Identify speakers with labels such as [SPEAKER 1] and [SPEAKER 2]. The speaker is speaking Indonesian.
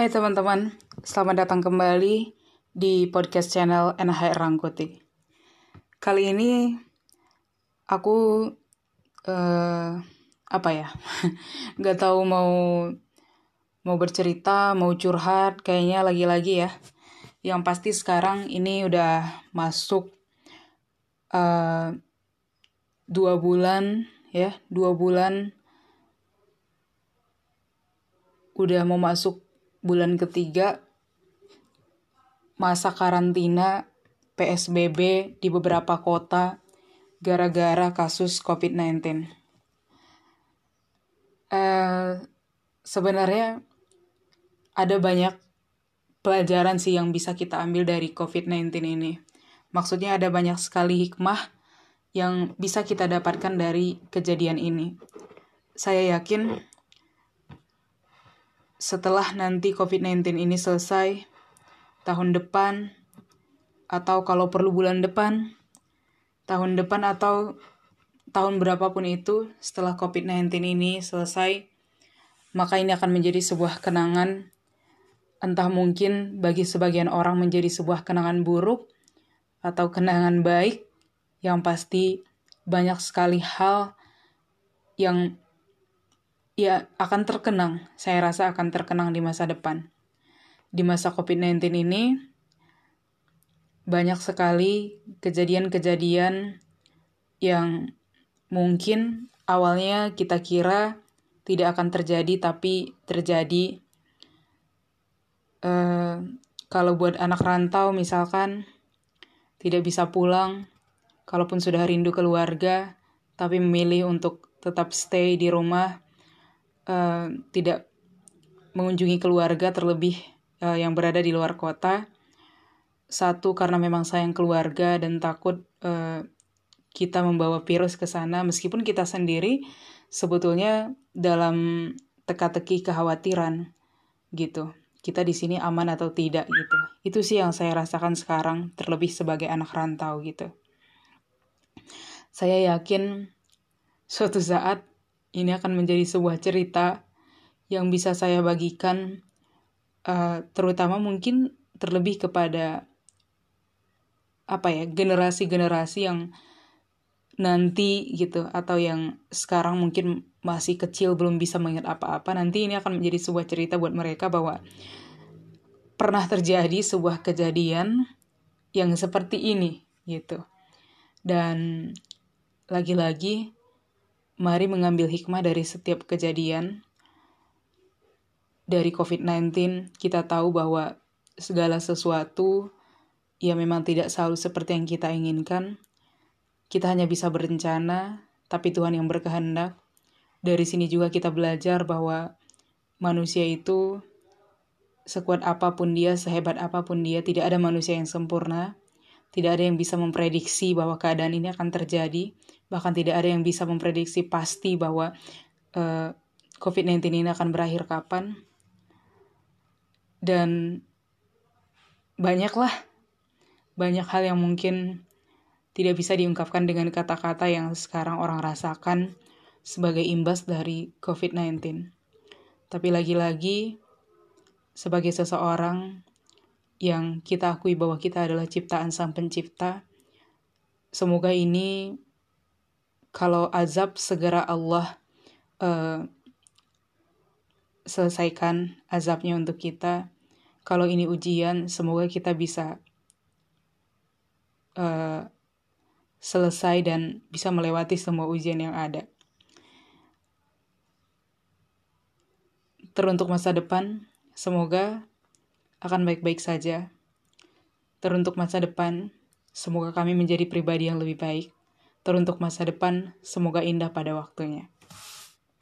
[SPEAKER 1] Hai teman-teman, selamat datang kembali di podcast channel NHR Rangkuti. Kali ini aku uh, apa ya, nggak tahu mau mau bercerita, mau curhat, kayaknya lagi-lagi ya. Yang pasti sekarang ini udah masuk uh, dua bulan ya, dua bulan udah mau masuk bulan ketiga masa karantina PSBB di beberapa kota gara-gara kasus COVID-19. Uh, sebenarnya ada banyak pelajaran sih yang bisa kita ambil dari COVID-19 ini. Maksudnya ada banyak sekali hikmah yang bisa kita dapatkan dari kejadian ini. Saya yakin setelah nanti COVID-19 ini selesai, tahun depan, atau kalau perlu bulan depan, tahun depan atau tahun berapapun itu setelah COVID-19 ini selesai, maka ini akan menjadi sebuah kenangan, entah mungkin bagi sebagian orang menjadi sebuah kenangan buruk atau kenangan baik, yang pasti banyak sekali hal yang ya akan terkenang, saya rasa akan terkenang di masa depan. Di masa COVID-19 ini, banyak sekali kejadian-kejadian yang mungkin awalnya kita kira tidak akan terjadi, tapi terjadi. Uh, kalau buat anak rantau misalkan tidak bisa pulang, kalaupun sudah rindu keluarga, tapi memilih untuk tetap stay di rumah, uh, tidak mengunjungi keluarga terlebih uh, yang berada di luar kota. Satu karena memang sayang keluarga dan takut uh, kita membawa virus ke sana meskipun kita sendiri sebetulnya dalam teka-teki kekhawatiran gitu. Kita di sini aman atau tidak gitu. Itu sih yang saya rasakan sekarang terlebih sebagai anak rantau gitu. Saya yakin suatu saat ini akan menjadi sebuah cerita yang bisa saya bagikan, uh, terutama mungkin terlebih kepada apa ya generasi-generasi yang nanti gitu atau yang sekarang mungkin masih kecil belum bisa mengingat apa-apa. Nanti ini akan menjadi sebuah cerita buat mereka bahwa pernah terjadi sebuah kejadian yang seperti ini gitu. Dan lagi-lagi Mari mengambil hikmah dari setiap kejadian. Dari COVID-19, kita tahu bahwa segala sesuatu ya memang tidak selalu seperti yang kita inginkan. Kita hanya bisa berencana, tapi Tuhan yang berkehendak. Dari sini juga kita belajar bahwa manusia itu sekuat apa pun dia, sehebat apa pun dia, tidak ada manusia yang sempurna. Tidak ada yang bisa memprediksi bahwa keadaan ini akan terjadi bahkan tidak ada yang bisa memprediksi pasti bahwa uh, eh, COVID-19 ini akan berakhir kapan. Dan banyaklah, banyak hal yang mungkin tidak bisa diungkapkan dengan kata-kata yang sekarang orang rasakan sebagai imbas dari COVID-19. Tapi lagi-lagi, sebagai seseorang yang kita akui bahwa kita adalah ciptaan Sang Pencipta, semoga ini kalau azab segera Allah uh, selesaikan azabnya untuk kita. Kalau ini ujian, semoga kita bisa uh, selesai dan bisa melewati semua ujian yang ada. Teruntuk masa depan, semoga akan baik-baik saja. Teruntuk masa depan, semoga kami menjadi pribadi yang lebih baik teruntuk masa depan, semoga indah pada waktunya.